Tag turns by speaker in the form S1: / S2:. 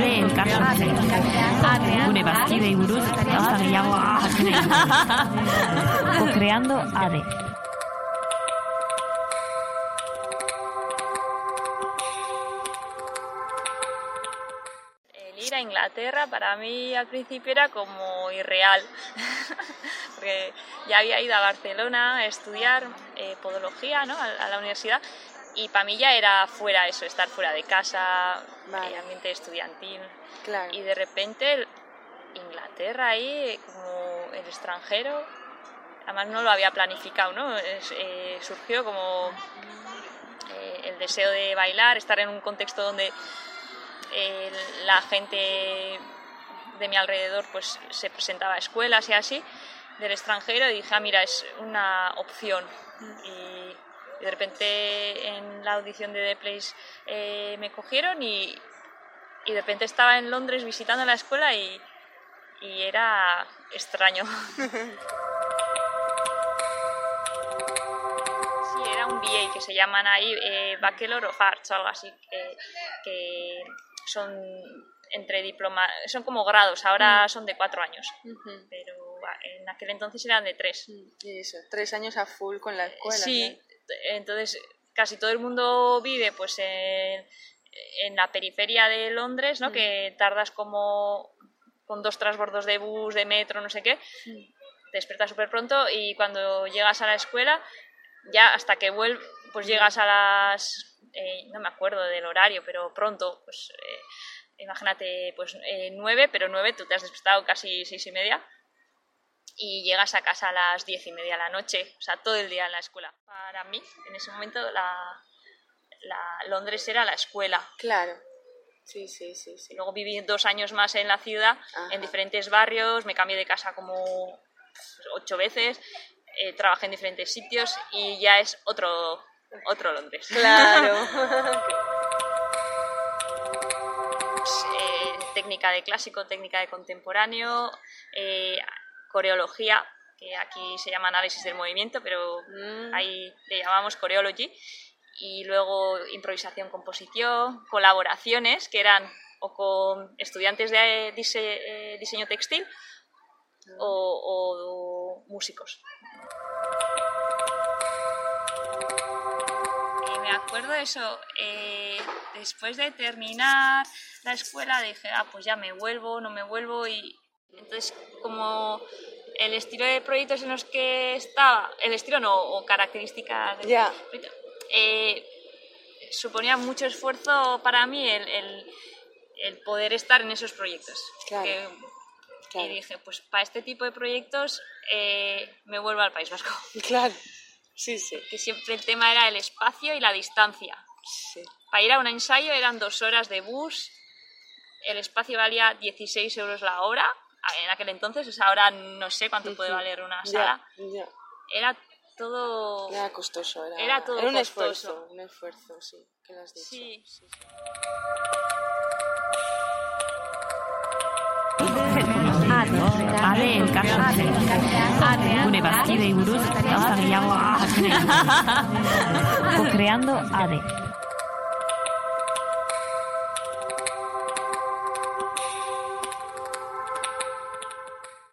S1: ade elkarsortze. Gure bazkidei buruz gauza gehiago. Co-creando ade.
S2: El ir a Inglaterra para mí al principio era como irreal, porque ya había ido a Barcelona a estudiar eh, podología ¿no? a la universidad y para mí ya era fuera eso, estar fuera de casa,
S3: Vale.
S2: eh, ambiente estudiantil.
S3: Claro.
S2: Y de repente Inglaterra ahí, como el extranjero, además no lo había planificado, ¿no? Es- eh, surgió como eh, el deseo de bailar, estar en un contexto donde eh, la gente de mi alrededor pues se presentaba a escuelas y así del extranjero y dije, ah, mira, es una opción. Y, y de repente en la audición de The Place eh, me cogieron y, y de repente estaba en Londres visitando la escuela y, y era extraño. Sí, era un BA que se llaman ahí eh, Bachelor of Arts o algo así, que, que son entre diploma, son como grados, ahora son de cuatro años, pero en aquel entonces eran de tres.
S3: Y eso, tres años a full con la escuela.
S2: Sí. Entonces casi todo el mundo vive pues en, en la periferia de Londres, ¿no?
S3: Mm.
S2: Que tardas como con dos transbordos de bus, de metro, no sé qué. Te despiertas súper pronto y cuando llegas a la escuela, ya hasta que vuelves, pues llegas a las... eh, no me acuerdo del horario, pero pronto, pues eh, imagínate, pues eh, nueve, pero nueve, tú te has despertado casi seis y media y llegas a casa a las diez y media de la noche, o sea, todo el día en la escuela. Para mí, en ese momento, la, la Londres era la escuela.
S3: Claro. Sí, sí, sí, sí.
S2: Luego viví dos años más en la ciudad,
S3: Ajá.
S2: en diferentes barrios, me cambié de casa como ocho veces, eh, trabajé en diferentes sitios y ya es otro, otro Londres.
S3: Claro.
S2: Eh, técnica de clásico, técnica de contemporáneo, eh, coreología, que aquí se llama análisis del movimiento, pero
S3: Mm.
S2: ahí le llamamos coreology, y luego improvisación, composición, colaboraciones, que eran o con estudiantes de dise- eh, diseño textil o, o músicos. Y me acuerdo de eso, eh, después de terminar la escuela dije, ah, pues ya me vuelvo, no me vuelvo y entonces como el estilo de proyectos en los que estaba, el estilo no, o características del
S3: Ya.
S2: proyecto, eh, suponía mucho esfuerzo para mí el, el- el poder estar en esos proyectos.
S3: Claro,
S2: Que-
S3: claro.
S2: Y dije, pues para este tipo de proyectos eh, me vuelvo al País Vasco.
S3: Claro. Sí, sí.
S2: Que siempre el tema era el espacio y la distancia.
S3: Sí.
S2: Para ir a un ensayo eran dos horas de bus, el espacio valía 16 euros la hora, en aquel entonces, o sea, ahora no sé cuánto puede valer una sala.
S3: ya.
S2: Era todo...
S3: Era costoso. Era,
S2: Era todo
S3: un
S2: costoso.
S3: esfuerzo. Un esfuerzo, sí. Que lo has dicho.
S2: Sí.
S3: sí.
S1: Gure bazkidei buruz gehiago dugu. Co-creando ade.